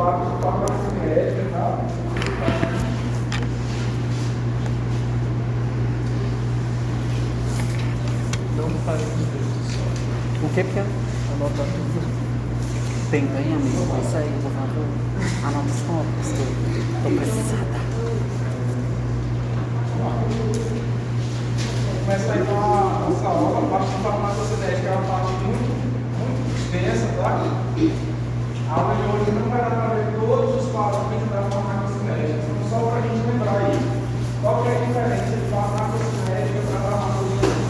O que que é? Anota tudo. Tem aí, amigo? Isso aí, por favor. Anota os pontos. que eu Tô precisada. Começa aí com a nossa aula, a parte de farmacocinética é uma parte muito, muito extensa, tá? A aula de hoje não vai dar para ver todos os fármacos da farmacocinética, são só para a gente lembrar aí. Qual que é a diferença de farmacocinética para farmacocinética?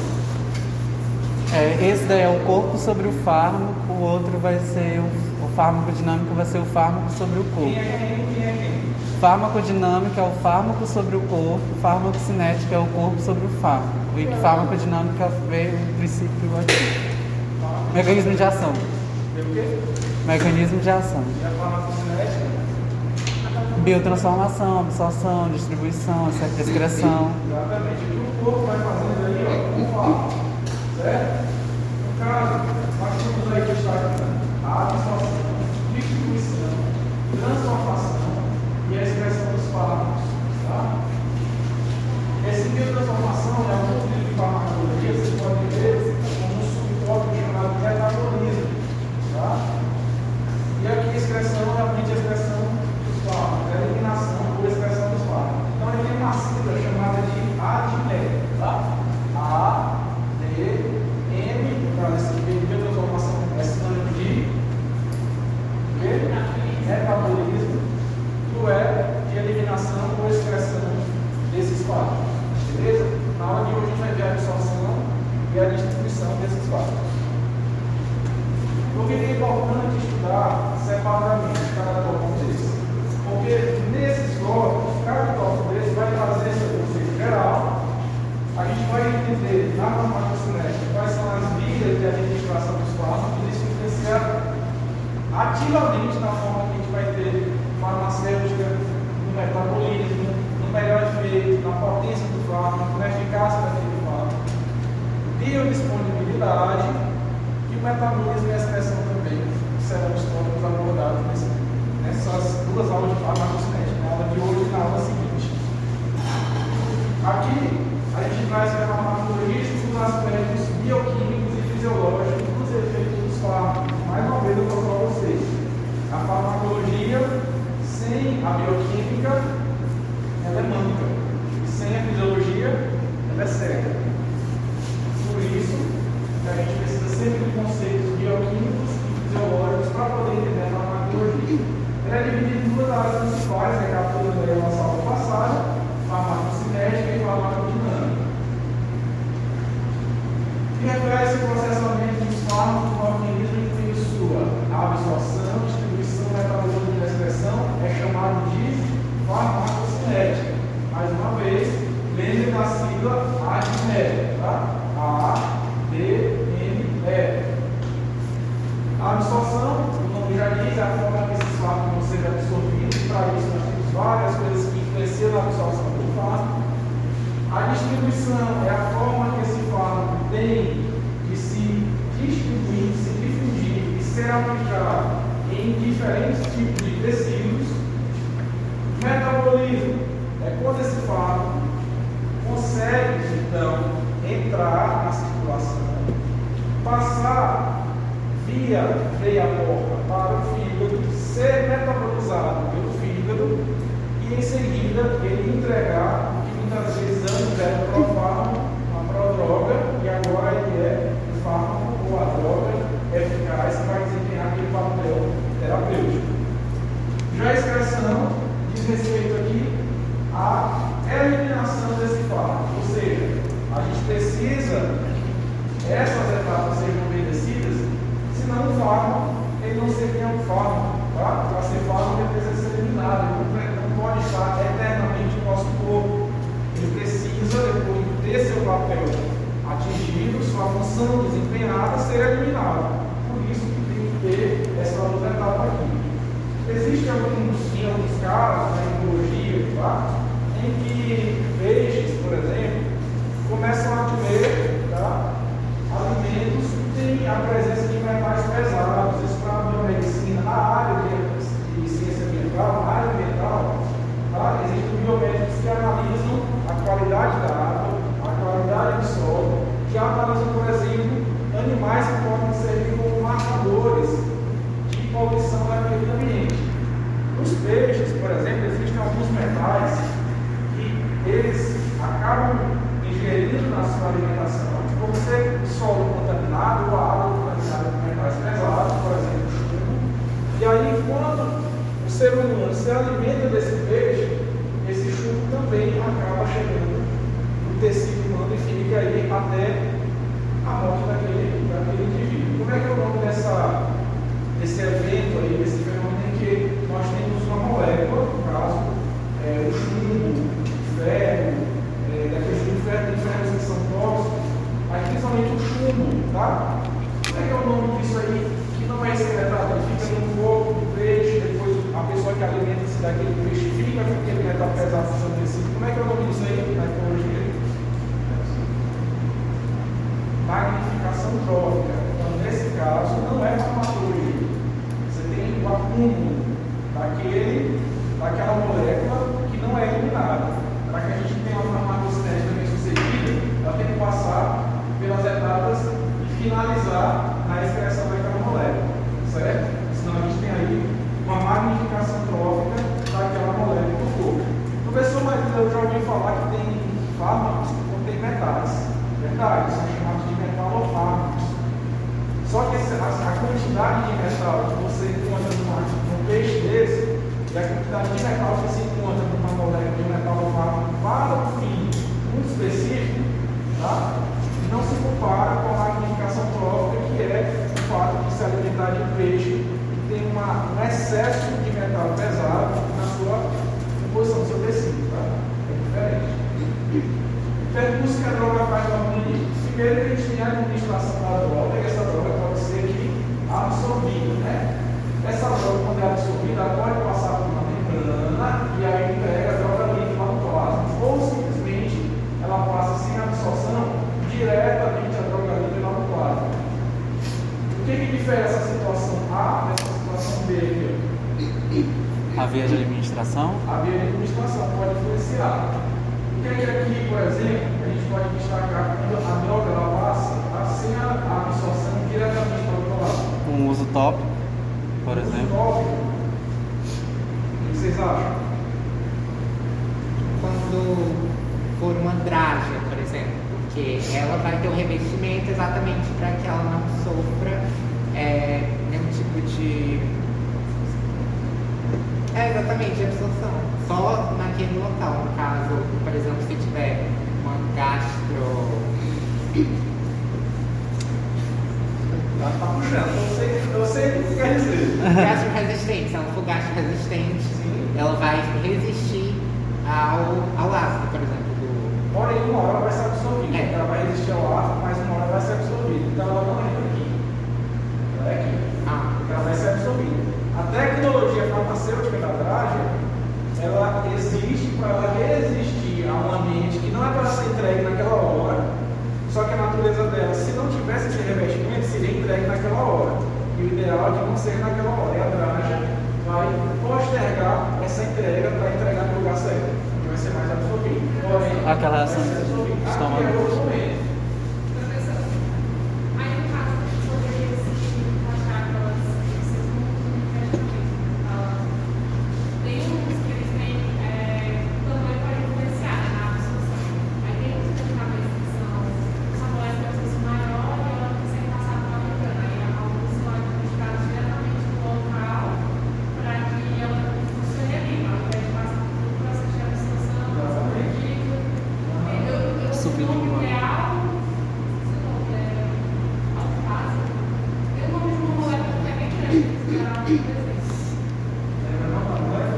É, esse daí é o corpo sobre o fármaco, o outro vai ser o, o fármaco dinâmico vai ser o fármaco sobre o Quem corpo. é quem? Quem é quem? Farmacodinâmico é o fármaco sobre o corpo, farmacocinético é o corpo sobre o fármaco. E farmacodinâmico é o princípio ativo. Mecanismo de ação. Vê o quê? Mecanismo de ação. Biotransformação, absorção, distribuição, excreção. Exatamente. O corpo vai fazendo aí, ó, com o fármaco. Certo? No caso, nós temos aí que está aqui a absorção, distribuição, transformação e a excreção dos fármacos. Tá? Esse biotransformação é um tipo de farmacologia, vocês podem ver como um subtópico chamado de metabolismo. Tá? E aqui a excreção realmente é a excreção dos fármacos, é a eliminação ou excreção dos fármacos. Então ele tem uma sigla chamada de ADME, tá? A, D, M, para esse biotransformação é sinônimo de metabolismo, que é de eliminação ou excreção desses fármacos. Beleza? Na aula de hoje a gente vai ver a absorção e a distribuição desses fármacos. Por que é importante estudar separadamente cada tópico desse? Porque nesses tópicos, cada tópico desse vai trazer esse conceito geral. A gente vai entender na farmacocinética quais são as vias de administração dos fármacos, isso influencia ativamente na forma que a gente vai ter farmacêutica, no metabolismo, no melhor efeito, na potência do fármaco, na eficácia daquele fármaco, biodisponibilidade e o metabolismo e a que serão os tópicos abordados nessas duas aulas de farmacocinética, na aula de hoje e na aula seguinte. Aqui a gente traz a farmacologia os aspectos bioquímicos e fisiológicos dos efeitos dos fármacos. Mais uma vez eu vou para vocês. A farmacologia sem a bioquímica ela é manca. E sem a fisiologia ela é cega. Por isso que a gente precisa sempre de conceitos bioquímicos e fisiológicos para poder entender a farmacologia. Ela é dividida em duas áreas principais, recapitulando aí a Christ. Sua função desempenhada, ser fatores de poluição daquele ambiente. Os peixes, por exemplo, existem alguns metais que eles acabam ingerindo na sua alimentação. Por ser solo contaminado, a água contaminada com metais pesados, por exemplo, chumbo. E aí, quando o ser humano se alimenta desse peixe, esse chumbo também acaba chegando no tecido humano e fica aí até a morte daquele, daquele indivíduo. Como é que é o nome dessa, desse evento aí, desse fenômeno em que nós temos uma molécula, no caso, é, o chumbo, o ferro, é, daqueles de ferro, de ferros que são tóxicos, aí principalmente o chumbo, tá? Como é que é o nome disso aí? Que não é excretado, ele fica no corpo do peixe, depois a pessoa que alimenta-se daquele peixe fica com aquele metal pesado no seu tecido. Como é que é o nome Quando for uma drágia, por exemplo, porque ela vai ter um revestimento exatamente para que ela não sofra é, nenhum tipo de. É, exatamente, absorção. Só naquele local. No caso, por exemplo, se tiver uma gastro. Ela está puxando, eu sei, eu sei o que quer dizer. Gastro resistente, se ela for gastro resistente. Ela vai resistir ao, ao ácido, por exemplo, do, Porém, uma hora vai ser absorvida. É. Ela vai resistir ao ar, mas uma hora vai ser absorvida. Então ela não entra aqui. Ela é aqui. Ah, Porque ela vai ser absorvida. A tecnologia farmacêutica da drágia, ela existe para ela resistir a um ambiente que não é para ser entregue naquela hora, só que a natureza dela, se não tivesse esse revestimento, seria entregue naquela hora. E o ideal é que não seja naquela hora. E a drágia vai postergar essa entrega para entregar no lugar certo, que vai ser mais absorvido. Porém, Aquela reação do Aqui estômago. é outro momento. Professor, aí no caso sobre esse achar aquelas esses mundos tem uns que eles têm é, tamanho para influenciar né, na absorção. Aí tem uns medicamentos que são essa molécula que é maior e ela consegue passar para a membrana. Aí alguns são administrados diretamente no local para que ela funcione ali, ao invés de passar por todo o processo de absorção, Exatamente. líquido. Eu, eu, Sublingual. é algo, se não é alface, tem o nome de uma molécula que é bem grande, que era algo presente. Lembra não, Manuel?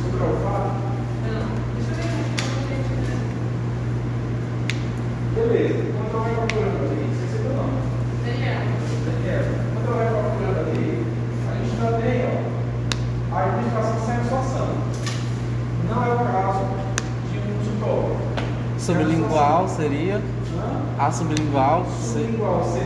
Sobre o olfato? Não, deixa eu ver aqui, eu não tenho Beleza. Quando ela vai procurando ali, esqueci do nome. Daniel. Daniel, quando ela vai procurando ali, a gente já tem ó, a administração sem absorção. Não é o caso de um uso tópico. Sublingual seria. A sublingual. Sublingual seria.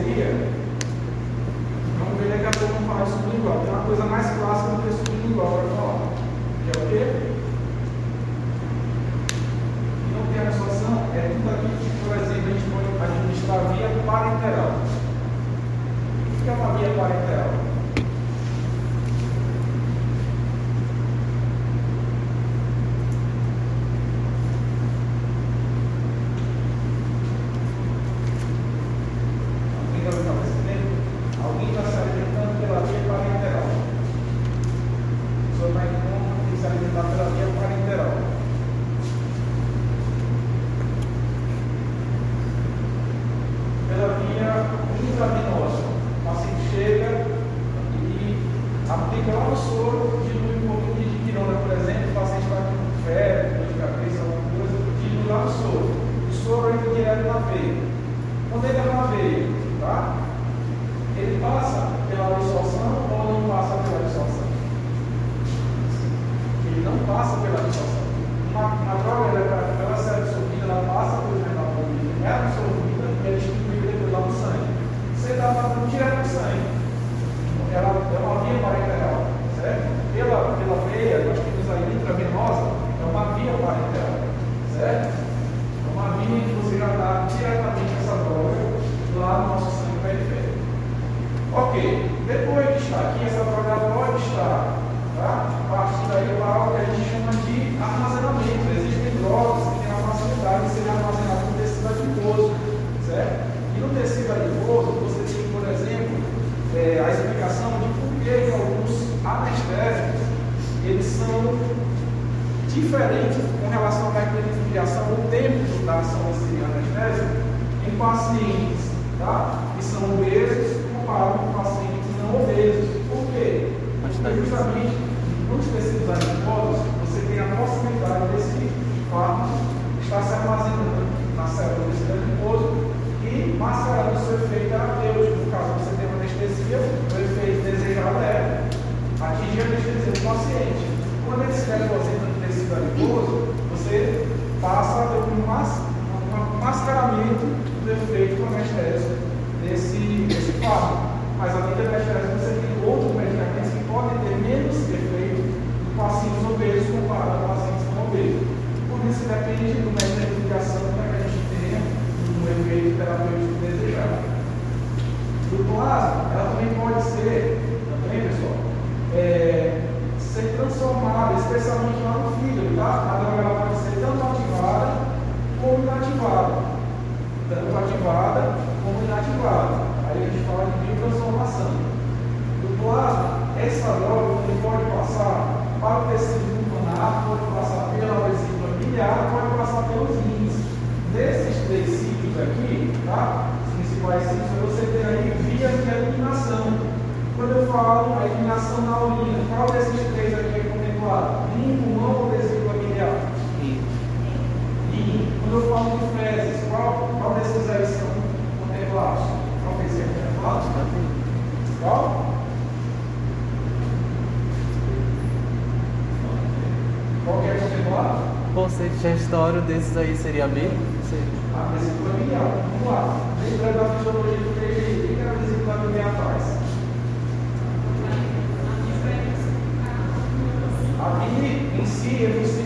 essa droga que pode passar para o tecido pulmonar, pode passar pela vesícula biliar, pode passar pelos rins. Nesses três ciclos aqui, tá? os principais ciclos, você tem aí vias de eliminação. Quando eu falo a eliminação na urina, qual desses três aqui é contemplado? Rim, pulmão gestório desses aí seria B? A princípio é ideal. Vamos lá. Lembrando fisiologia do o que a princípio do BA faz? Aqui em si, é você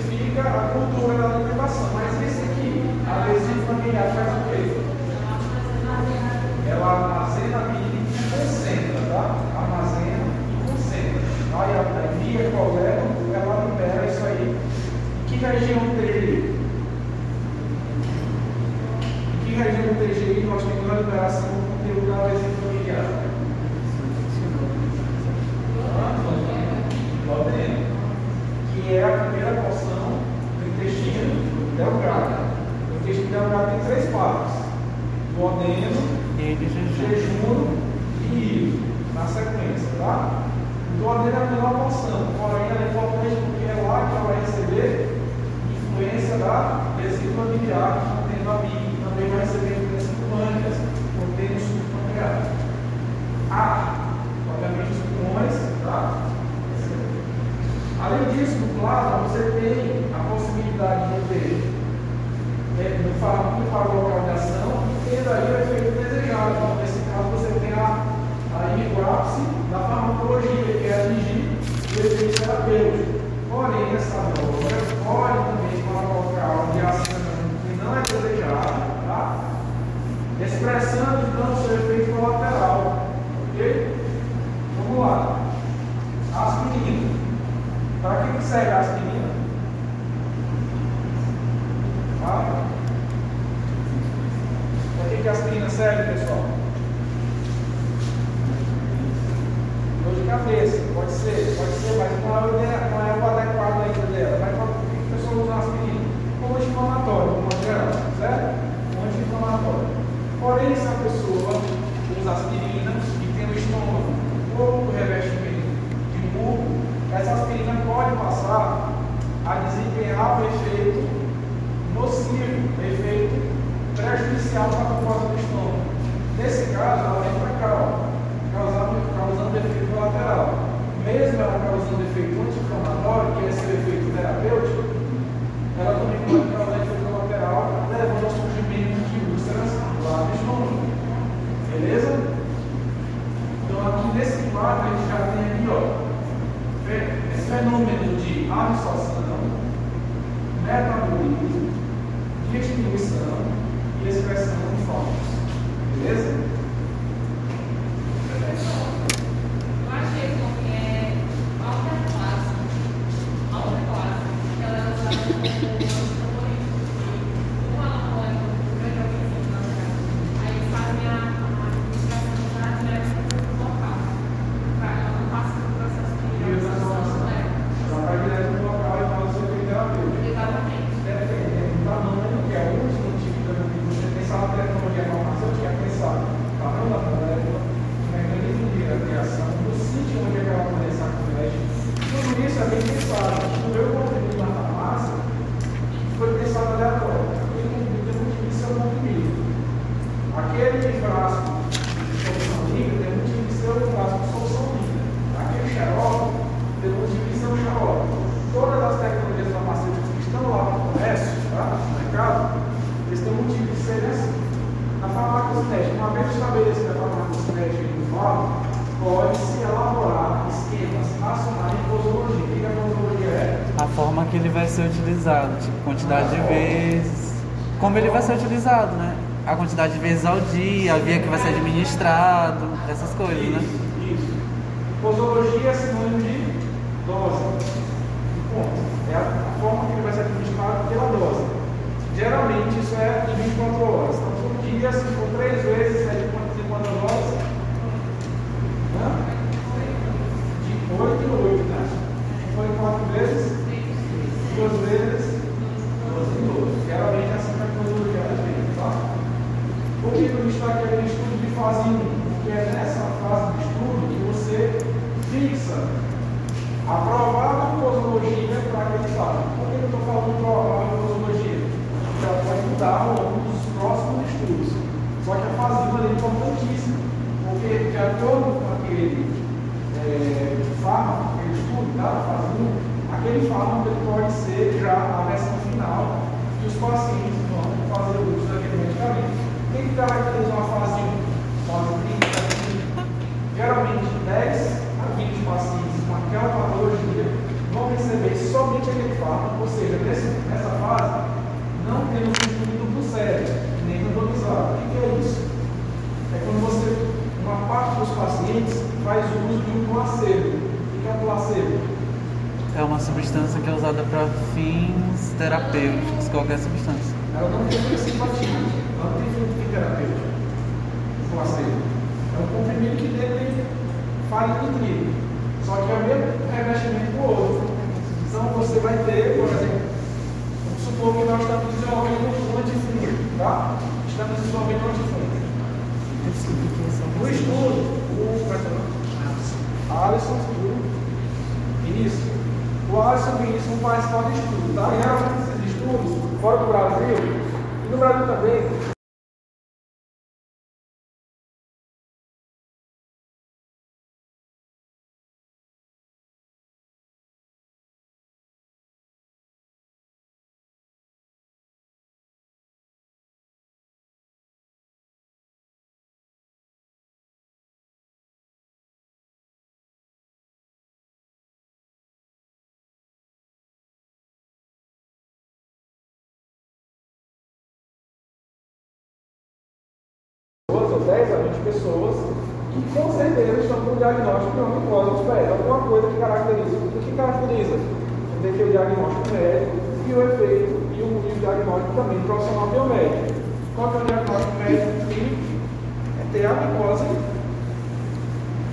quantidade de vezes. Como ele vai ser utilizado, né? A quantidade de vezes ao dia, a via que vai ser administrado, essas coisas, né? Isso, isso. Posologia é sinônimo de dose. Ponto. É a, a forma que ele vai ser administrado pela dose. Geralmente isso é de 24 horas. Então, por dia, se for três vezes, é de quantas e quantas horas? Hã? De 8 em 8, né? Se for quatro vezes, duas vezes, 12 em 12. Geralmente é assim que a posologia é feita, tá? Por que eu destaque aquele estudo de fase 1? Porque é nessa fase de estudo que você fixa a provável posologia para aquele fase. Por que eu estou falando provável posologia? Porque ela pode mudar ao longo dos próximos estudos. Só que a fase 1 é importantíssima, porque de acordo com aquele é, fármaco, aquele estudo da fase 1, aquele fármaco pode ser já a versão final que os pacientes vão fazer uso daquele medicamento. O que que caracteriza uma fase 1? Fase clínica, geralmente 10 a 20 pacientes com aquela patologia vão receber somente aquele fármaco, ou seja, nesse, nessa fase não temos consumo duplo cérebro, nem randomizado. O que é isso? É quando você, uma parte dos pacientes faz uso de um placebo. O que é um placebo? É uma substância que é usada para fins terapêuticos, qualquer substância. Ela não tem ativo, ela não tem fim terapêutico. O placebo. É um comprimido que dele farinha de trigo. Só que é o mesmo revestimento do outro. Então você vai ter, por exemplo, vamos supor que nós estamos desenvolvendo um antifúngico, tá? Estamos desenvolvendo um antifúngico. No estudo, o? Alisson o Vinícius. O Alisson Vinícius vão participar do estudo, tá? E esses estudos, fora do Brasil, e no Brasil também, com diagnóstico uma micose dos pés. Alguma coisa que caracteriza. O que caracteriza? Tem que ter o diagnóstico médico e o efeito e o, e o diagnóstico também profissional biomédico. Qual é o diagnóstico médico clínico? É ter a micose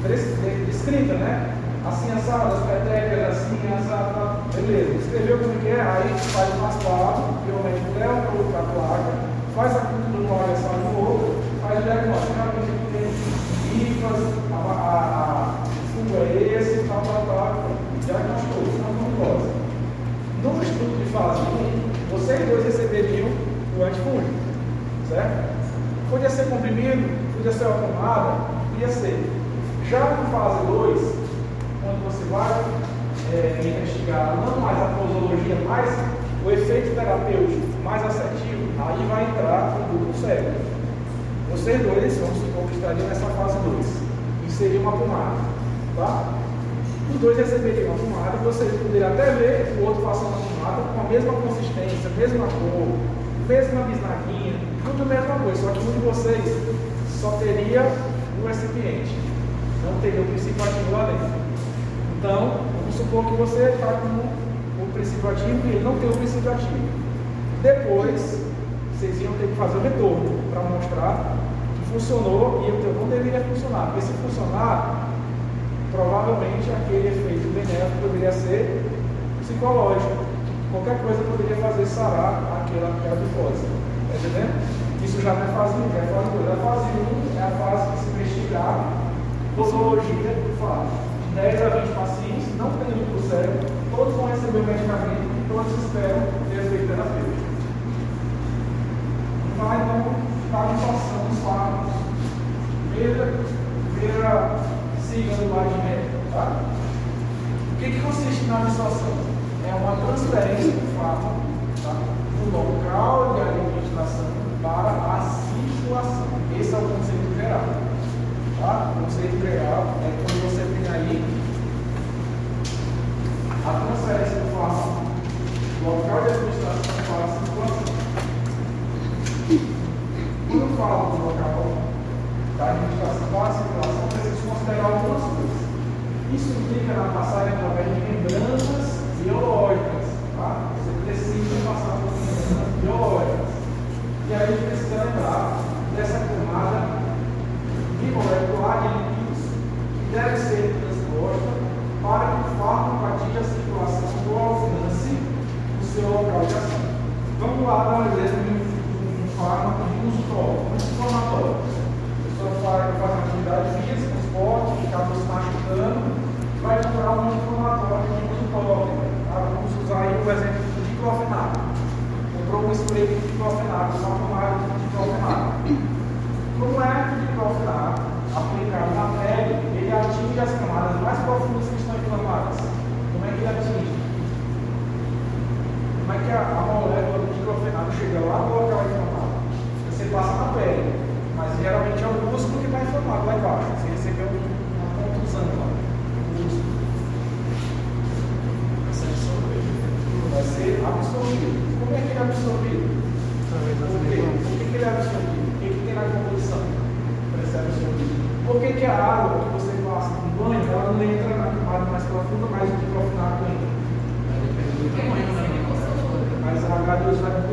des- descrita, né? Assim assada, as petecas, assim assada, tá? beleza. Escreveu como que é, aí faz o raspado, biomédico leva para a placa, faz a cultura no agressão no outro, faz o diagnóstico. Realmente tem hifas, a, a, a, o fungo é esse, tal, tal, tal. Diagnosticou, isso é uma micose. No estudo de fase 1, vocês dois receberiam o antifúngico, certo? Podia ser comprimido, podia ser uma pomada, podia ser. Já na fase 2, quando você vai é, investigado, não mais a posologia, mas o efeito terapêutico mais assertivo, aí vai entrar o duplo cérebro. Vocês dois, supor que estariam nessa fase 2, inserir uma pomada, tá? Os dois receberiam uma pomada, você poderia até ver o outro passando pomada com a mesma consistência, mesma cor, mesma bisnaguinha, tudo a mesma coisa, só que um de vocês só teria um recipiente, não teria o princípio ativo lá dentro. Então, vamos supor que você está com o princípio ativo e ele não tem o princípio ativo. Depois, vocês iam ter que fazer o retorno para mostrar que funcionou e o teu não deveria funcionar. Porque se funcionar, provavelmente aquele efeito benéfico poderia ser psicológico. Qualquer coisa poderia fazer sarar aquela, aquela. Está entendendo? Isso já não é fase 1, já é fase 2. A fase 1 é a fase de se investigar posologia do fato. De 10 a 20 pacientes, não tem duplo cérebro, todos vão receber o medicamento e todos esperam ter efeito terapêutico. Vai então para a situação dos fármacos. Primeira, primeira siga do lado médico, tá? O que, que consiste na absorção? É uma transferência do fármaco tá? do local de administração para a circulação. Esse é o conceito geral. Tá? O conceito geral é quando você tem aí a transferência do fármaco do local de administração para a circulação. Quando eu falo do local da administração para a circulação, preciso considerar algumas coisas. Isso implica na passagem através de membranas biológicas. Tá? Você precisa passar por membranas biológicas. E aí a gente precisa lembrar dessa camada bimolecular de lípidos que deve ser transposta para que o fármaco atinja a circulação do alcance do seu local de ação. Vamos lá dar um exemplo de um fármaco de uso próprio, um inflamatório. A pessoa faz, faz atividade física, esporte, acaba se machucando, vai comprar um inflamatório de uso próprio. Usar aí o exemplo do diclofenaco. Comprou um spray de diclofenaco, uma pomada de diclofenaco. Como é que o diclofenaco, aplicado na pele, ele atinge as camadas mais profundas que estão inflamadas? Como é que ele atinge? Como é que a, a molécula do diclofenaco chega lá no local inflamado? Você passa na pele, mas geralmente é o músculo que está inflamado lá embaixo. Você recebeu uma contusão lá. Vai ser absorvido. Como é que ele é absorvido? Por quê? Por que, que ele é absorvido? O que, que tem na composição para ser absorvido? Por que, que a água que você passa no banho, ela não entra na camada mais profunda, mas o diclofenaco entra? Mas a H2 vai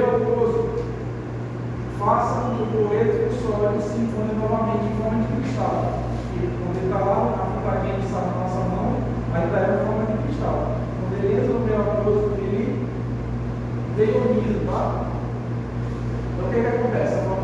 aquoso, faça o cloreto e o sólido se encontrem novamente em forma de cristal. E quando ele está lá pontaria de sal na nossa mão, ainda é uma forma de cristal. Quando ele entra no meio aquoso, ele deioniza, tá? Então o que, que acontece? A forma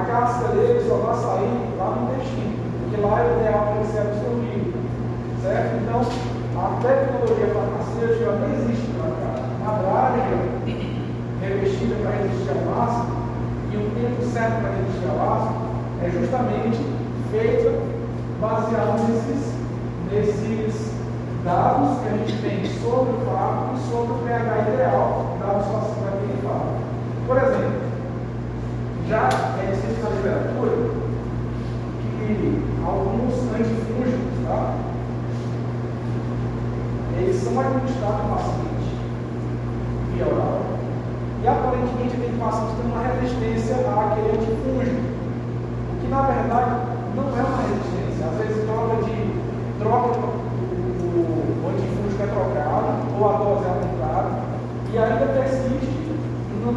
a casca dele só vai sair lá no intestino, porque lá é o ideal para ele ser absorvido. Certo? Então, a tecnologia farmacêutica não existe para cá. Uma draga revestida para resistir ao ácido e o tempo certo para resistir ao ácido é justamente feita baseado nesses, nesses dados que a gente tem sobre o fármaco e sobre o pH ideal da absorção daquele fármaco. Por exemplo, já escrito na literatura que alguns antifúngicos, tá? Eles são administrados no paciente via oral e aparentemente aquele paciente tem uma resistência àquele antifúngico, o que na verdade não é uma resistência. Às vezes troca de troca o, o antifúngico é trocado ou a dose é aumentada e ainda persiste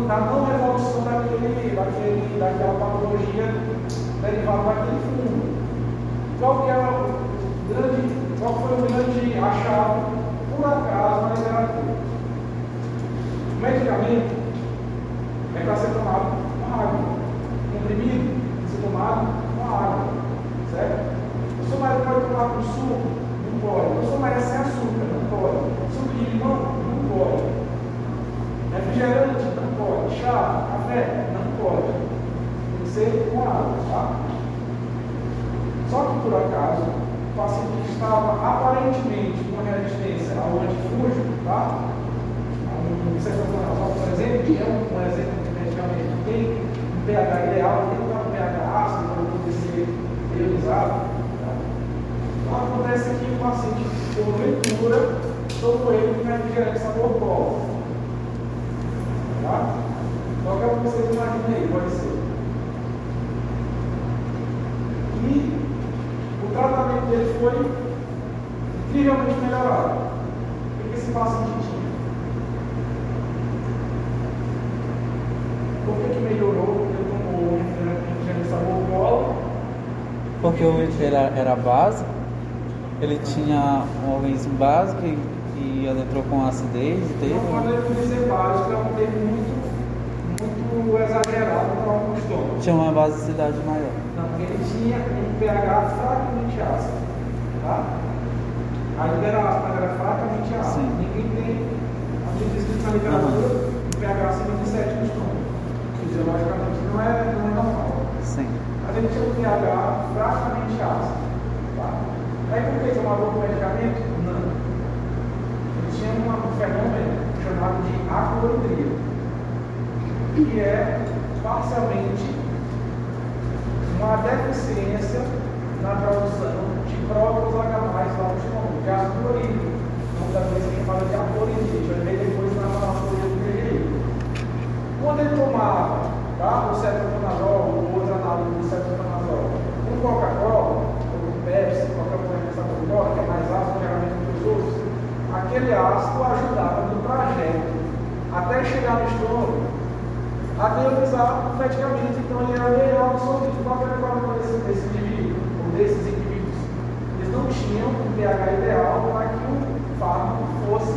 na não resolução daquele, daquele, daquela patologia derivada daquele fungo. Qual que é o grande, qual foi o grande achado por acaso na literatura? O medicamento é para ser tomado com água. Comprimido ser tomado com água. Certo? O seu marido pode tomar com suco? Não pode. O seu marido é sem açúcar? Não pode. Suco de limão? Não pode. Refrigerante? Não pode. Chá? Café? Pode. Ser com água, tá? Só que por acaso, o paciente estava aparentemente com uma resistência ao antifúngico, tá? A por exemplo, que é um, um exemplo de medicamento que tem um pH ideal, tem um pH ácido para poder ser ionizado. Tá? Então acontece que o paciente, porventura, tomou ele com refrigerante sabor cola. Tá? Qualquer um que vocês imaginem aí, pode ser. E o tratamento dele foi incrivelmente melhorado. O que esse paciente tinha? Por que, que melhorou? Porque ele tomou refrigerante sabor cola. Porque o era, era básico, ele tinha um organismo básico e, e ela entrou com acidez teve. Então, quando ele dizer básico, é um termo muito, muito exagerado para um estômago. Tinha uma basicidade maior. Não, ele tinha um pH fracamente ácido. Tá? A liberação era fracamente ácido. Sim. Ninguém tem, a gente diz na literatura, um pH acima de 7 no estômago. Fisiologicamente não é, não é normal. Sim. Mas ele tinha um pH fracamente ácido. Tá? Aí por que tomava o medicamento? Não. Ele tinha um fenômeno chamado de acloridria, que é parcialmente uma deficiência na produção de prótons H+, lá no estômago, de ácido clorídrico. Então, da vez que fala de acloridria, a gente vai ver depois na farmacologia do PGI. Quando ele tomava tá, o cetoconazol, ou outro análogo do cetoconazol, com Coca-Cola, ou com Pepsi, qualquer coisa Coca-Cola, que é mais ácido geralmente que os outros, aquele ácido ajudava no trajeto até chegar no estômago a neuralizar o medicamento, então ele era melhor absorvido. Qual era o problema desse, desse indivíduo, ou desses indivíduos? Eles não tinham um pH ideal para que o fármaco fosse,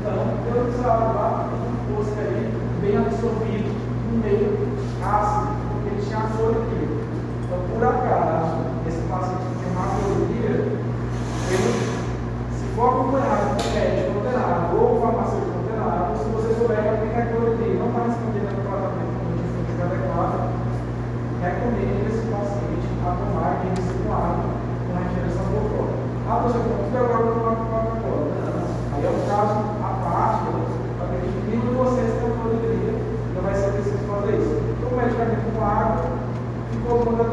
então, neuralizado lá, fosse aí bem absorvido no meio ácido, porque ele tinha fluoridria. Então, por acaso,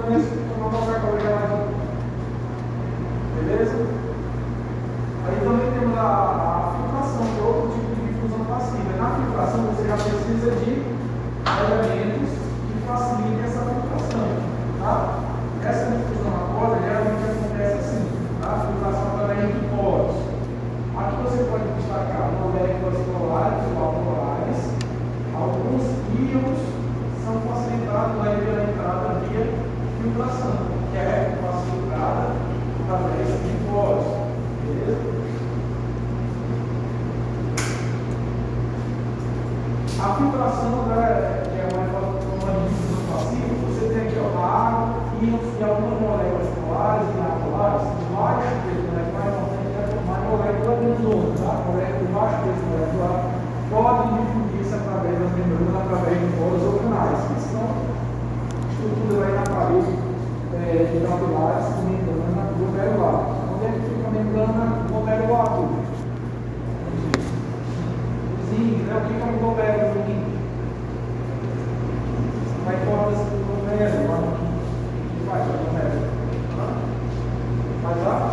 rest estruturas aí na parede é, de capilares, membrana glomerular. Onde é que fica a membrana glomerular? Sim, né? O que é um glomérulo no rim? Vai fora desse glomérulo, lá no rim. O que faz o glomérulo? Hã? Faz a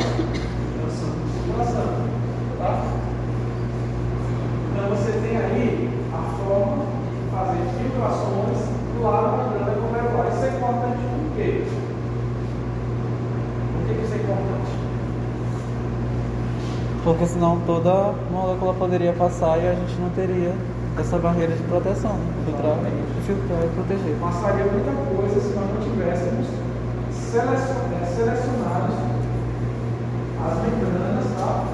circulação. Tá? Então você tem aí a forma de fazer filtrações lá na membrana glomerular. Isso é importante por quê? Por que que isso é importante? Porque senão toda molécula poderia passar e a gente não teria essa barreira de proteção. Filtrar, filtrar e proteger. passaria muita coisa se nós não tivéssemos selecion- eh, selecionado as membranas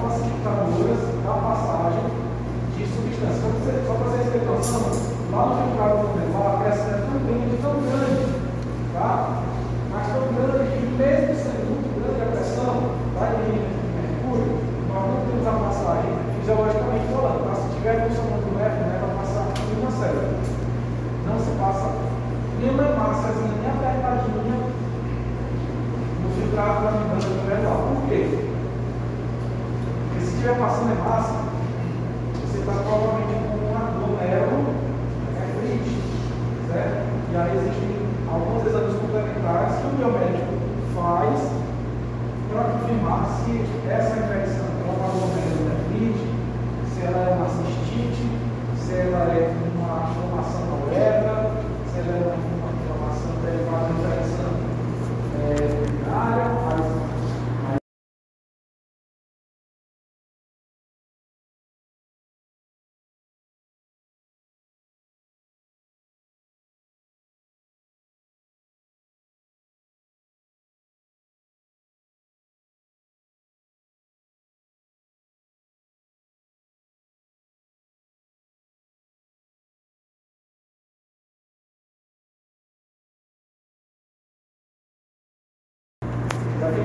facilitadoras da passagem de substâncias. Só para vocês terem noção, lá no filtrado glomerular, a pressão é tão grande, tá? mas tão grande que mesmo sendo muito grande a pressão, vai de mercúrio, nós não temos a passagem fisiologicamente falando. Tá? Se tiver funcionando o mercúrio, né, vai passar uma célula não se passa nenhuma massazinha, nem apertadinha no filtrado da membrana glomerular. Por quê? Porque se estiver passando é massa,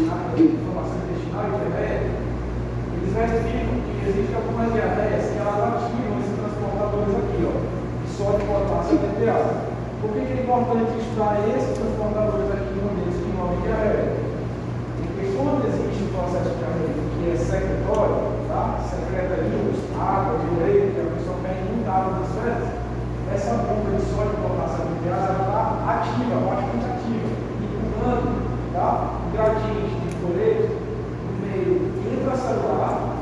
intestinal, inflamação intestinal e diabetes, eles verificam que existe algumas diarreias assim, que elas ativam esses transportadores aqui, ó, sódio, potássio de DTA. Assim é Por que, que é importante estudar esses transportadores aqui no ambiente que envolve diarreia? Porque quando existe um processo diarreico que é secretório, tá? secreta líquidos, água, diureia, que a pessoa perde inundada nas fezes, essa bomba de sódio, potássio e DTA está ativa, ativa bocadinhos de folheto no meio, indo para Saruá,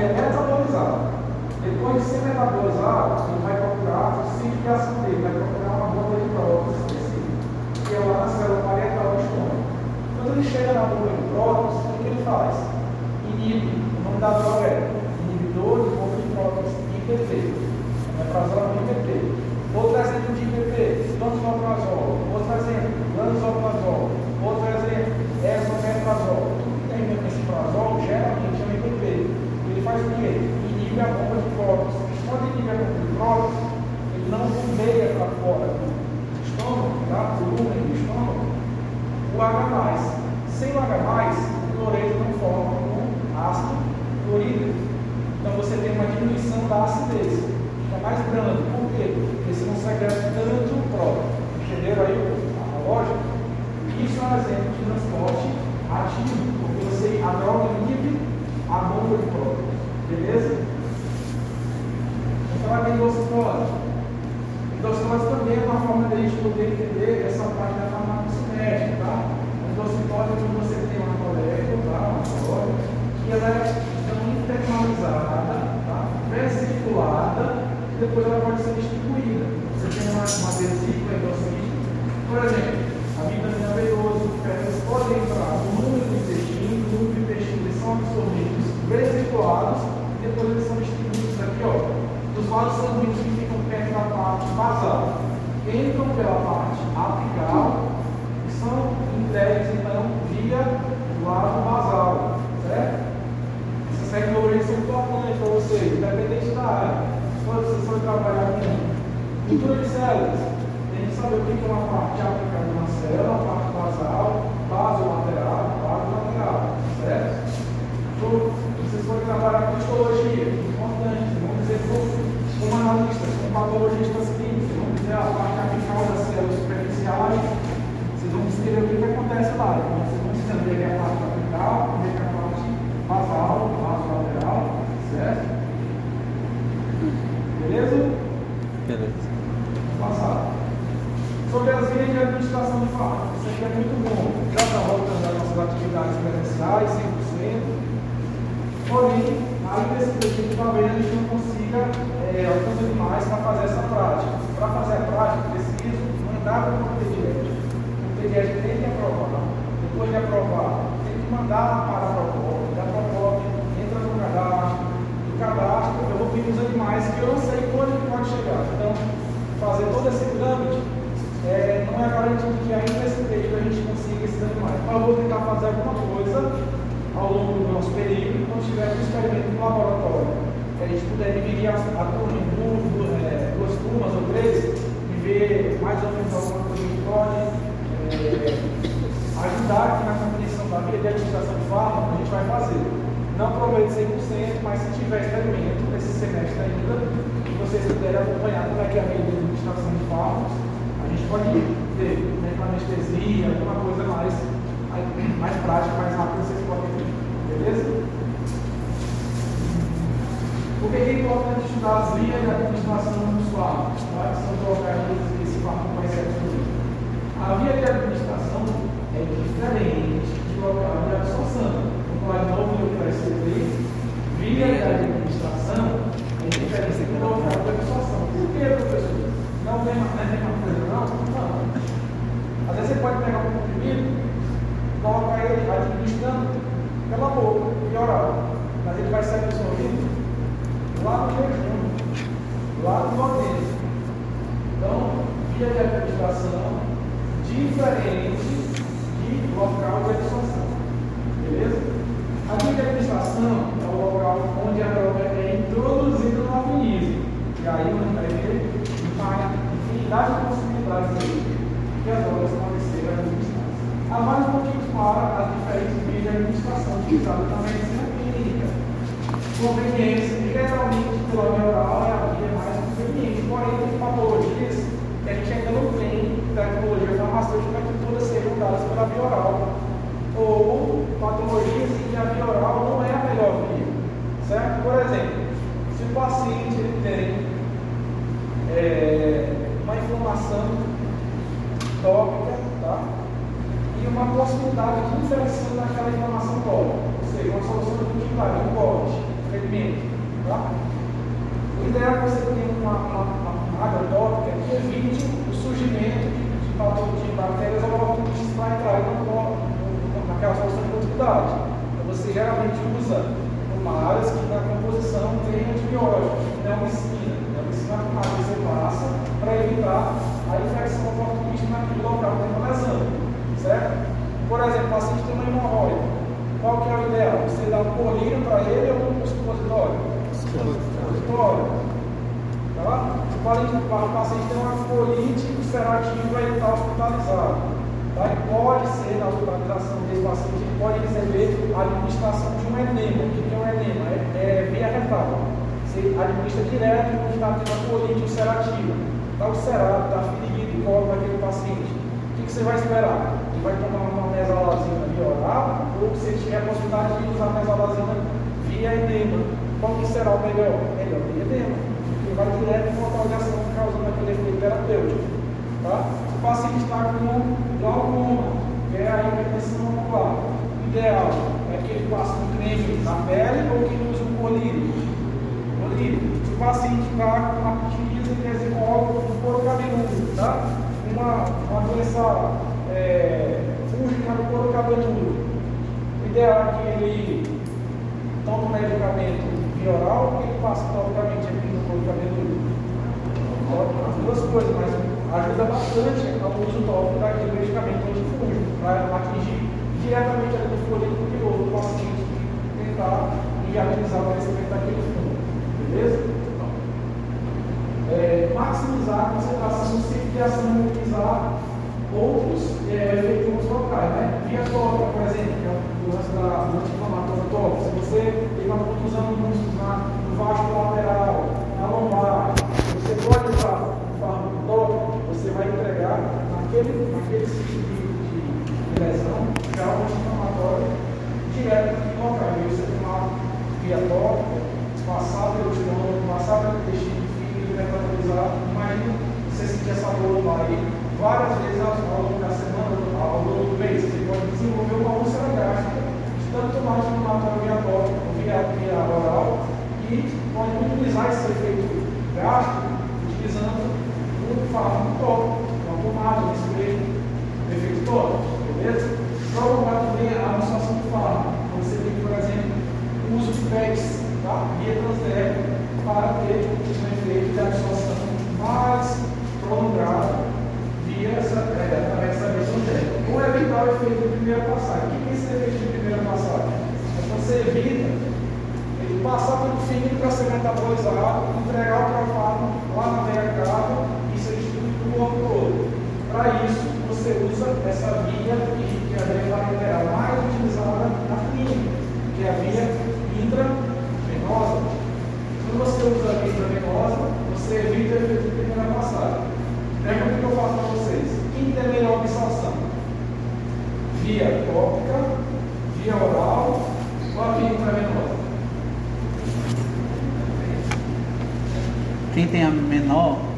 ele é metabolizado. Depois de ser metabolizado, ele vai procurar o sítio de dele, vai procurar uma bomba de prótons específica, que é lá na célula parietal do estômago. Quando ele chega na bomba de prótons, o que ele faz? Inibe, o nome da droga é inibidor de bomba de prótons IPP, metrazol é IPP. Outro exemplo de IPP, donzoprazol. Outro exemplo, lanzoprazol. O pediatra tem que aprovar. Depois de aprovar, tem que mandar para a proposta. Da proposta, entra no cadastro. No cadastro, eu vou pedir os animais que eu não sei quando ele pode chegar. Então, fazer todo esse trâmite é, não é garantido que ainda esse período a gente consiga esses animais. Mas eu vou tentar fazer alguma coisa ao longo do nosso período, quando tiver um experimento no laboratório, que a gente puder dividir a, a turma mas se tiver experimento nesse semestre ainda, e vocês puderem acompanhar como é que é a medida de administração de fármacos, a gente pode ver né, com anestesia, alguma coisa mais, mais prática, mais rápida, vocês podem ver, beleza? Por que é importante estudar as linhas de administração dos fármacos? Tá? São colocadas nesse esse fármaco mais ser. A via de administração é diferente de local de absorção. Vamos lá de novo, eu Engenharia da administração é diferente de outra administração. Por que, professor? Não é a mesma coisa, não? Não. Às vezes você pode pegar um comprimido, colocar ele administrando Então você geralmente usa áreas que na composição tem antibióticos, neomicina. Neomicina é uma que você passa para evitar a infecção oportunista naquele local que tem uma lesão, certo? Por exemplo, o paciente tem uma hemorroida. Qual que é o ideal? Você dá um colírio para ele ou um supositório? Supositório. Tá? Se o paciente tem uma colite ulcerativa e está hospitalizado. E pode ser, na hospitalização desse paciente, pode receber a administração de um enema. O que é um enema? É, é via retal. Você administra direto quando tendo a colite ulcerativa. Está ulcerado, está ferido o colo daquele paciente. O que, que você vai esperar? Ele vai tomar uma mesalazina via oral ou se ele tiver a possibilidade de usar a mesalazina via enema. Qual que será o melhor? Melhor via enema. Ele vai direto no local de ação causando aquele efeito terapêutico. Tá? o paciente está com glaucoma, que é a hipertensão ocular. O ideal é que ele passe um creme na pele ou que ele use um colírio. colírio. O paciente está com uma pitiníase intesicol no couro cabeludo, tá? uma, uma doença é, fúngica no couro cabeludo, o ideal é que ele tome um medicamento via oral ou que ele passe topicamente aqui no couro cabeludo. As duas coisas, mas ajuda bastante ao uso tópico daquele medicamento antifúngico para atingir diretamente a folículo piloso do paciente e tentar viabilizar o crescimento daquele fungo. Beleza? Então, é, maximizar a concentração de ação mobilizar outros é, efeitos locais, né? Via tópica, por exemplo, que é o lance da anti-inflamatória tópica. Se você tem uma contusão no músculo no vasto lateral, na lombar, você pode usar um fármaco tópico você vai entregar naquele, naquele sítio de, lesão já um anti-inflamatório direto no local. E você tomar via tópica, passar pelo estômago, passar pelo intestino fino, metabolizar. Imagina você sentir essa dor lá aí várias vezes ao longo da semana, ao longo do mês. Você pode desenvolver uma úlcera gástrica tanto tomar anti-inflamatório via tópica, via, via oral, e pode utilizar esse efeito gástrico um fármaco tópico, uma pomada, um spray, um efeito tópico, beleza? Prolongar também a administração do fármaco. Você tem, por exemplo, o uso de PECs, tá? via transdérmica, para ter um efeito de absorção mais prolongado via essa, é, através dessa via transdérmica. Ou evitar o efeito de primeira passagem. O que é esse efeito de primeira passagem? É quando você evita ele passar pelo fígado para ser metabolizado, entregar o fármaco lá na veia cava do corpo todo. Para isso, você usa essa via que é a via lateral mais utilizada na clínica, que é a via intravenosa. Quando você usa a via intravenosa, você evita o efeito de primeira passagem. Pergunta que eu faço para vocês: quem tem melhor absorção? Via tópica, via oral ou a via intravenosa? Quem tem a menor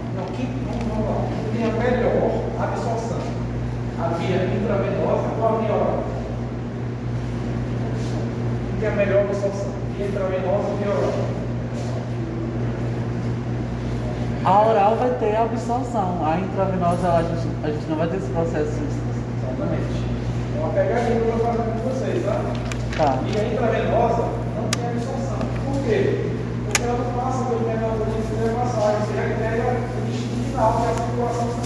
tinha melhor absorção. A via intravenosa ou a via oral? Tinha melhor absorção. Via intravenosa ou via oral? A oral vai ter a absorção, a intravenosa a gente, a gente não vai ter esse processo. Exatamente. É uma pegadinha que eu vou fazer com vocês, tá? Tá. E a intravenosa não tem absorção. Por quê? Porque ela não passa pelo metabolismo de passagem, você já entrega o destino final, que é a circulação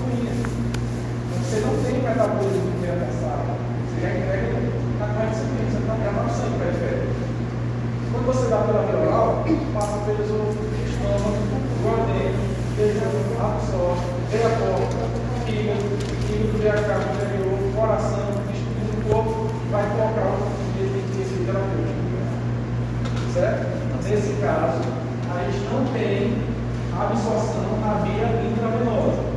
você não tem metabolismo de primeira passagem. Você já entrega na conhecimento, você está gravando sangue periférico. Quando você dá pela via oral, passa pelos outros estômago, guardeiro, veja absorve, veia porta, fígado, fígado via carne interior, coração, distribui no corpo, vai colocar o tecido terapêutico. Certo? Nesse caso, a gente não tem absorção na via intravenosa.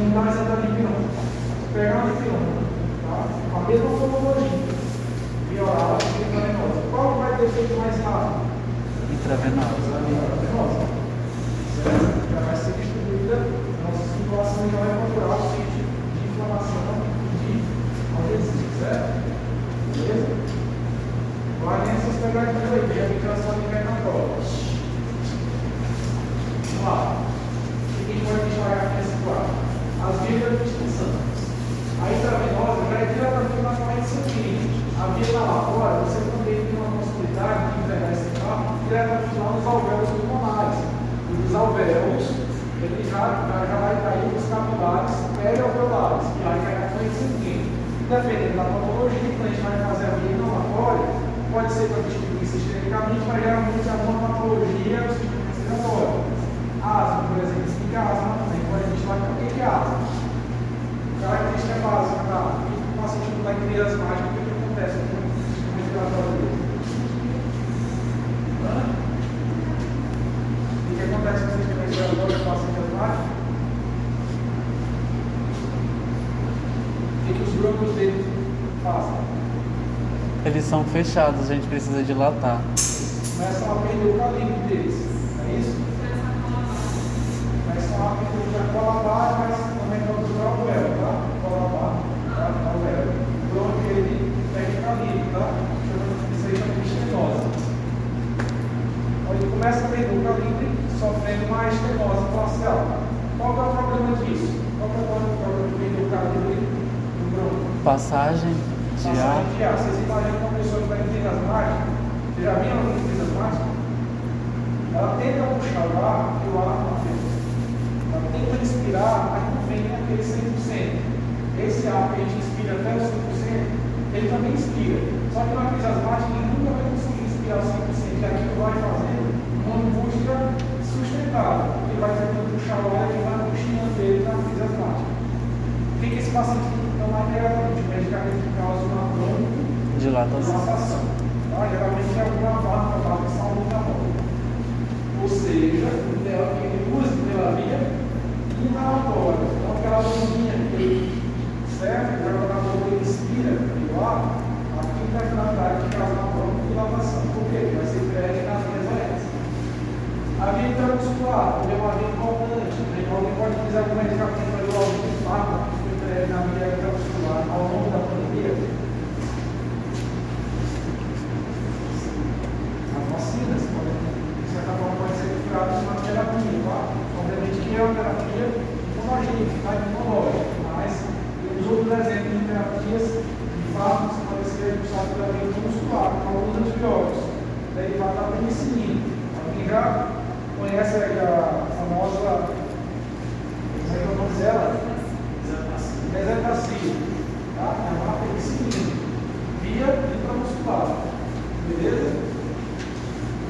me dá um exemplo da dipirona. Se pegar uma dipirona, tá? com a mesma fotologia, via oral e via intravenosa, qual vai ter efeito mais rápido? Intravenosa. Intravenosa. Certo? Já vai ser distribuída, a nossa circulação já vai procurar o sítio de inflamação de adesivo, certo? Beleza? Guardem essas pegadinhas aí, que é a migração de vernatória. Vamos lá. O que a gente pode enxergar aqui nesse quadro? As vias da distinção. A intravenosa já é diretamente na corrente sanguínea. A via fora, você também tem uma possibilidade de entregar esse carro diretamente lá nos alvéolos pulmonares. E os alvéolos, ele já, já vai cair nos capulares perialveolares, que vai cair na corrente sanguínea. Dependendo da patologia, quando a gente vai fazer a via inalatória, pode ser para distribuir sistemicamente, mas geralmente é uma patologia do sistema respiratório. Asma, por exemplo, explica asma também, pode identificar o que é asma. Característica básica da o paciente não vai criar asmático, o que, que acontece com o sistema respiratório dele? Hã? O que acontece com o sistema respiratório do paciente asmático? O que, que os grupos dele fazem? Eles são fechados, a gente precisa dilatar. Começam a perder o calibre deles, é isso? Começam a perder a colabar, mas também vamos usar o véu, tá? Colabar, tá? O véu. Por onde ele perde calibre, tá? Isso aí de estenose. Quando ele começa a perder o calibre, sofrendo uma estenose parcial. Qual é o problema disso? Qual que é o problema de perder o calibre do? Passagem de ar. Passagem de ar. Vocês imaginam uma pessoa que vai ter asmática? Você já viu alguém que fez asmática? Ela tenta puxar o ar e o ar não vem. Ela tenta inspirar, mas não vem naquele 100%. Esse ar que a gente inspira até os 100%, ele também inspira. Só que na crise asmática ele nunca vai conseguir inspirar 100%. E aquilo vai fazendo uma angústia sustentável. Ele vai tentando puxar o ar e vai puxando ele na crise asmática. O que, que esse paciente tem que tomar diretamente? Medicamento que causa uma Dilatação. dilatação. Tá? Geralmente é alguma vaca vaca de saúde da boca. Ou seja, o ideal é que ele use pela via inalatória. Então, aquela bombinha que serve para quando a boca inspira pelo ar, aqui tem a finalidade de causar uma dilatação. Por quê? Vai ser prédio nas vias aéreas. A via intramuscular também é uma via importante. Né? Alguém pode utilizar algum medicamento para doar algum fármaco que foi prédio na via intramuscular ao longo da pandemia. As vacinas podem, de certa forma, podem ser curadas com uma terapia, tá? Obviamente que é uma terapia imunogênica, tá? imunológica, mas temos outros exemplos de terapias de fármacos que podem ser usados pela via intramuscular, com alguns antibióticos, derivado da penicilina. Alguém já conhece a famosa, como é que é o nome dela? Mesetacil, tá? É uma penicilina, via intramuscular, beleza?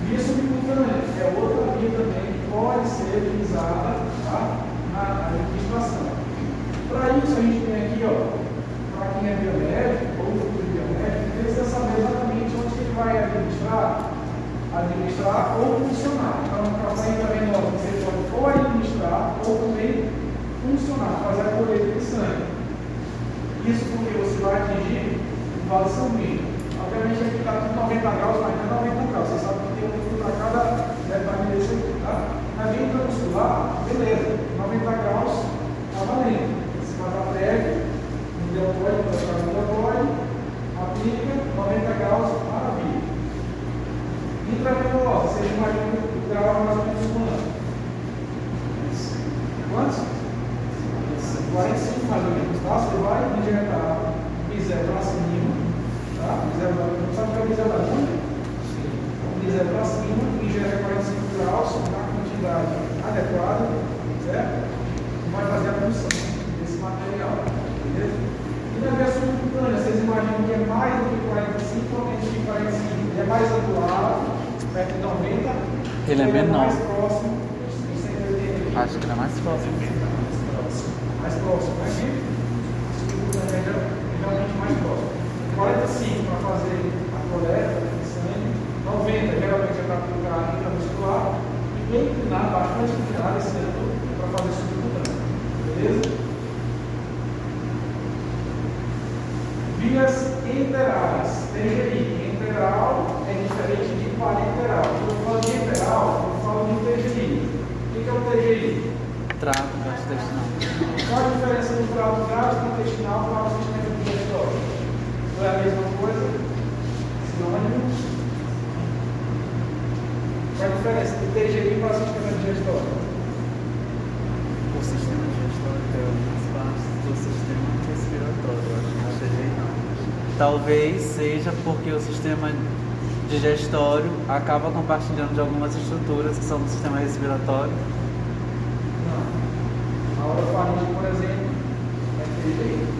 Via subcutânea é outra via também que pode ser utilizada tá? na, na administração. Para isso, a gente tem aqui, ó, para quem é biomédico ou futuro biomédico, precisa saber exatamente onde ele vai administrar, administrar ou funcionar. Então, para sair também nós, você pode ou administrar ou também funcionar, fazer a colheita de sangue. Isso porque você vai atingir o vaso sanguíneo. Obviamente aqui está tudo 90 graus, mas não é 90 graus. Você sabe que tem um nível para cada detalhe desse aqui, tá? Na via intramuscular, beleza, porque o sistema digestório acaba compartilhando de algumas estruturas que são do sistema respiratório. Não. A por exemplo, é feita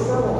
tem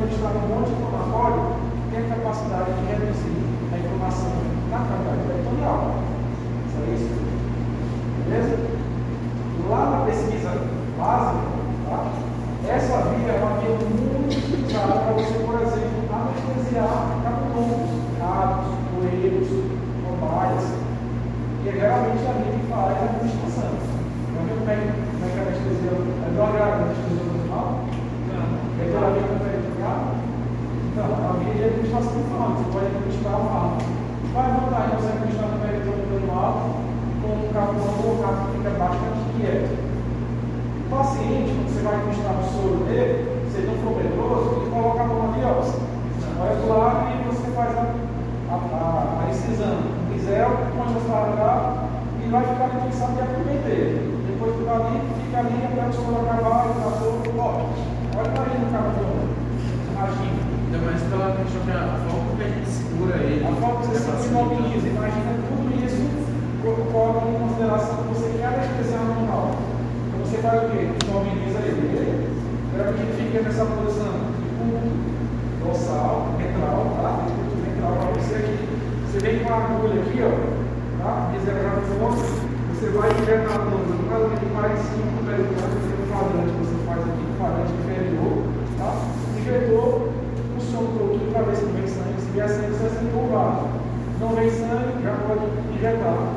pode administrar um monte de inflamatório tem a capacidade de reduzir a inflamação na cavidade peritoneal. Isso é isso? Beleza? Lá na pesquisa básica, tá? essa via é uma via muito utilizada para você, por exemplo, anestesiar capitões, gatos, coelhos, cobaias, que é geralmente a via que faz a administração. Viu como é que a anestesia é drogada, a anestesia normal? Não. É pela via peritoneal? Então, a de administração do fármaco, você pode administrar o fármaco. Vai vantagem você administrar no peritônio normal com um capão ou capo que fica bastante quieto. O paciente, quando você vai administrar o soro dele, se ele não for medroso, ele coloca a mão ali, ó. Olha do lado e você faz a, a, a, a incisão. Se quiser, põe você largar e vai ficar ali fixado de aproveitei. Depois que tá ali, fica ali até o soro acabar e tá todo ó. Olha o cara de ouro. Ainda mais pela questão que a forma que a gente segura ele. A forma que você se imobiliza, imagina tudo isso, coloca em consideração que você quer anestesiar no normal. Então você faz o quê? Imobiliza ele. Geralmente ele fica nessa posição de culto, dorsal, ventral, tá? Ventral para você aqui. Você vem com a agulha aqui, ó, tá? Miserável força, você vai injetar a mão no caso de 45 do peritônio, tem um quadrante que você faz aqui, um quadrante Jacques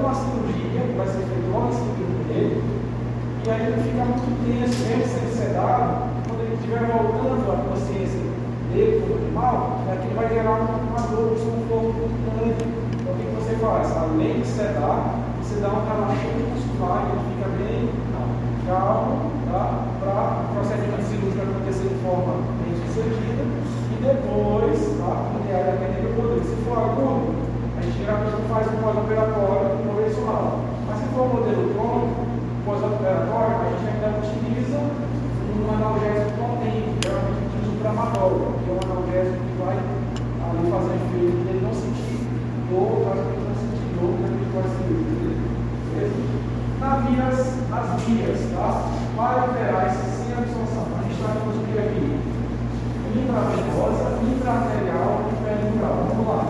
uma cirurgia, que vai ser feita logo em seguida dele, e aí ele fica muito tenso, mesmo sendo sedado, quando ele estiver voltando à consciência dele como animal, é que ele vai gerar uma, dor, um desconforto muito grande. Então o que você faz? Além de sedar, você dá um relaxamento muscular, ele fica bem calmo, tá? para o procedimento cirúrgico acontecer de forma bem sucedida. E depois, tá? quando é dependendo do modelo, se for agudo, a gente geralmente faz um pós-operatório Mas se for um modelo crônico, pós-operatório, a gente ainda utiliza um analgésico potente, geralmente a gente usa o tramadol, que é um analgésico que vai ali fazer efeito ele não sentir dor, caso ele não sentir dor, que a gente vai ser na vias, nas vias, tá? Bilaterais sem absorção. A gente está falando que aqui? Intravenosa, intraarterial e peridural. Vamos lá.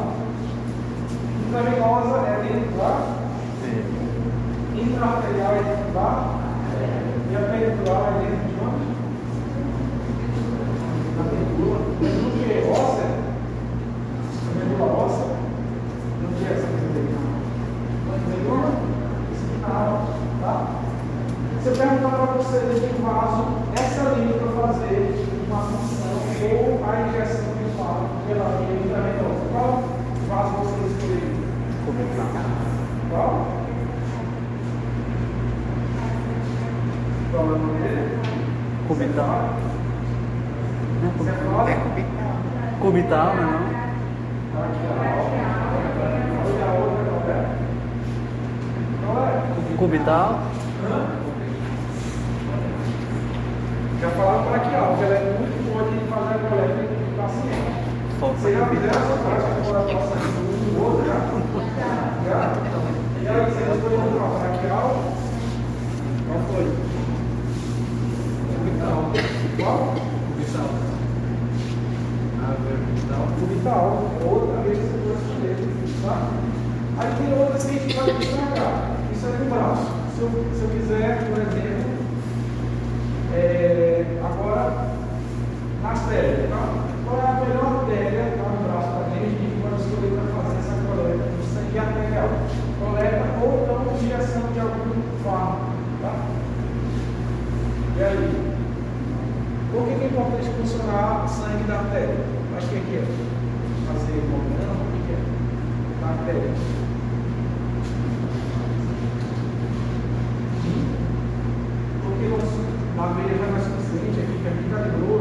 Intravenosa é dentro da intraarterial é dentro da e a peridural é dentro de onde? Da medula. No que? Óssea? A medula óssea? No que é essa medula? Medula? Espinal. Tá? Se eu perguntar para você dentro do vaso, essa linha para fazer uma função ou a injeção de falo pela via intravenosa, qual vaso você escolheria? Qual? Qual é o nome dele? Cubital. Você fala? É cubital. Cubital, né? Não? Olha a outra, qual é? Qual é? Cubital. Já falaram para que ela é muito boa de fazer a coleta do paciente. Vocês já fizeram cubital. essa prática de colaboração um do outro, já? Já? E aí, vocês escolheram qual? Braquial? Qual foi? Cubital. Qual? Cubital. Ah, vertical. Cubital. Outra vez que você pode escolher, tá? Aí tem outras que a gente pode destacar. Isso é no braço. Se eu, se eu quiser, por exemplo, é, agora na artéria, tá? Qual é a melhor artéria tá, no braço da gente que a gente pode escolher para fazer essa coleta do sangue arterial? Coleta ou então injeção de algum fármaco, tá? E aí? Por que, que é importante funcionar sangue da artéria? Acho que é que é? Fazer movimento, o que que é? Da artéria. Porque o nosso- a veia vai mais consciente, aqui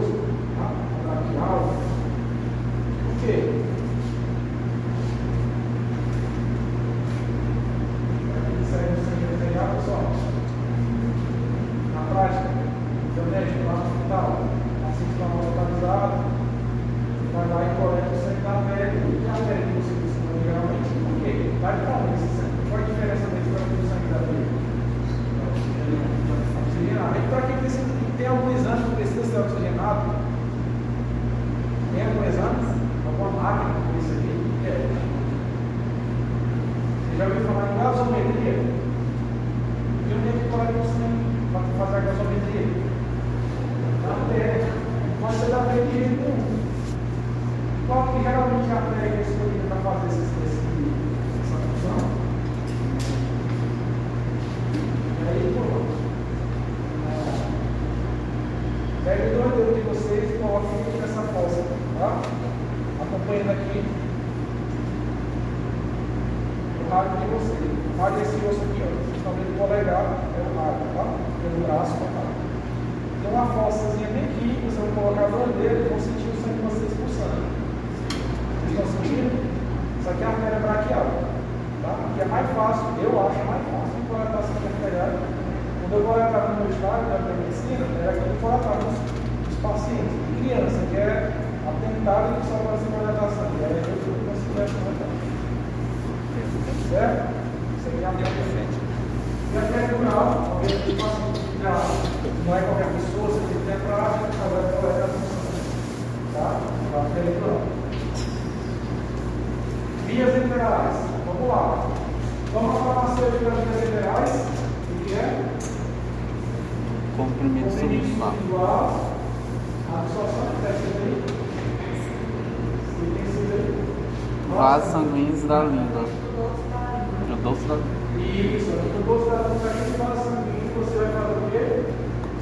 da língua. É o doce da língua. Isso, o doce da língua. Quando a gente fala assim, sanguíneo, você vai fazer o quê?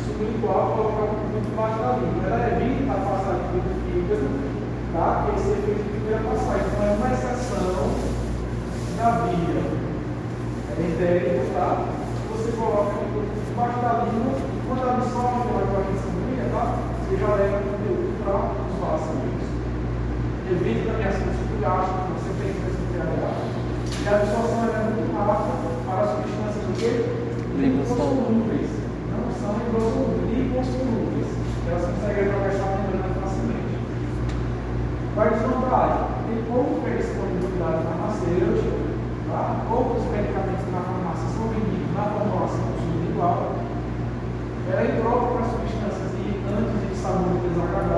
Sublingual, colocar o produto debaixo da língua. Ela evita a passagem do fígado, tá? Porque esse efeito de primeira passagem. Então é uma exceção na via. É entérico, tá? Você coloca o produto debaixo da língua, quando ela absorve pela corrente sanguínea, tá? Você já leva o conteúdo para os vasos sanguíneos. Evita também assuntos de gástrico, e a absorção é muito rápida para substâncias do quê? Lipossolúveis. Não são lipossolúveis. Elas conseguem atravessar a membrana facilmente. Qual a desvantagem? Tem pouca disponibilidade farmacêutica, tá? poucos medicamentos na farmácia são vendidos na formulação individual. Ela é imprópria para substâncias irritantes e de sabor desagradável.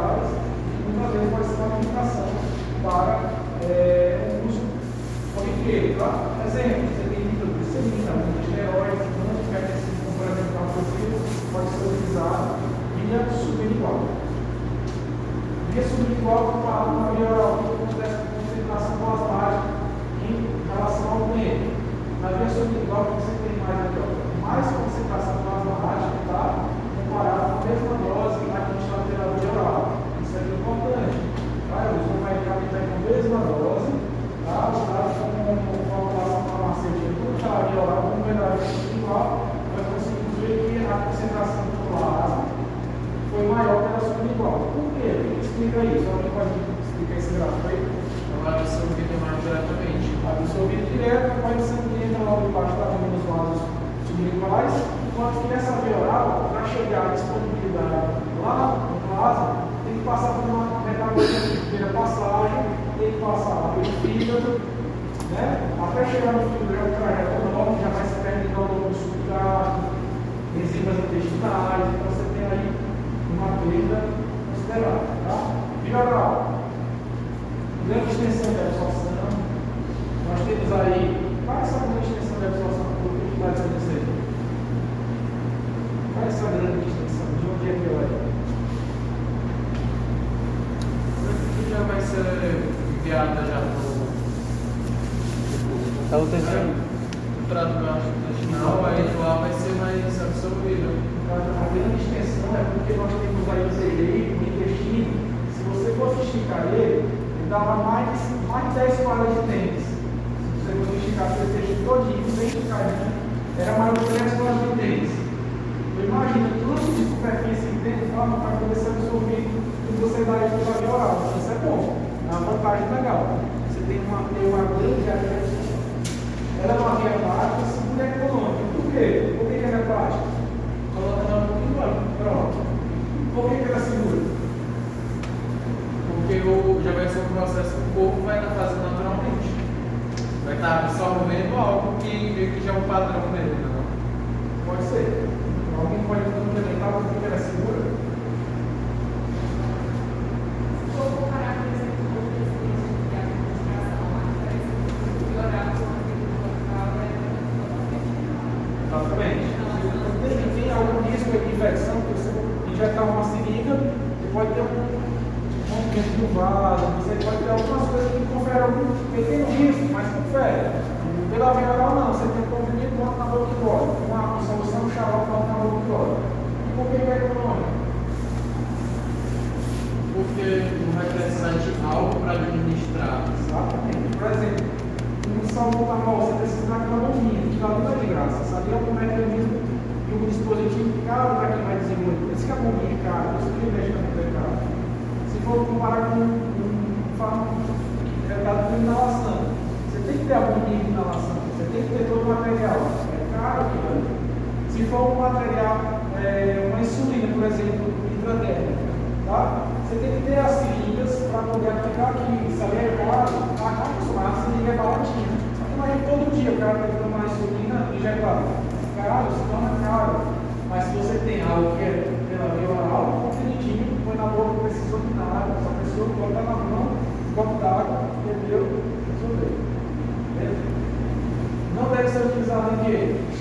palavra como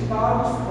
em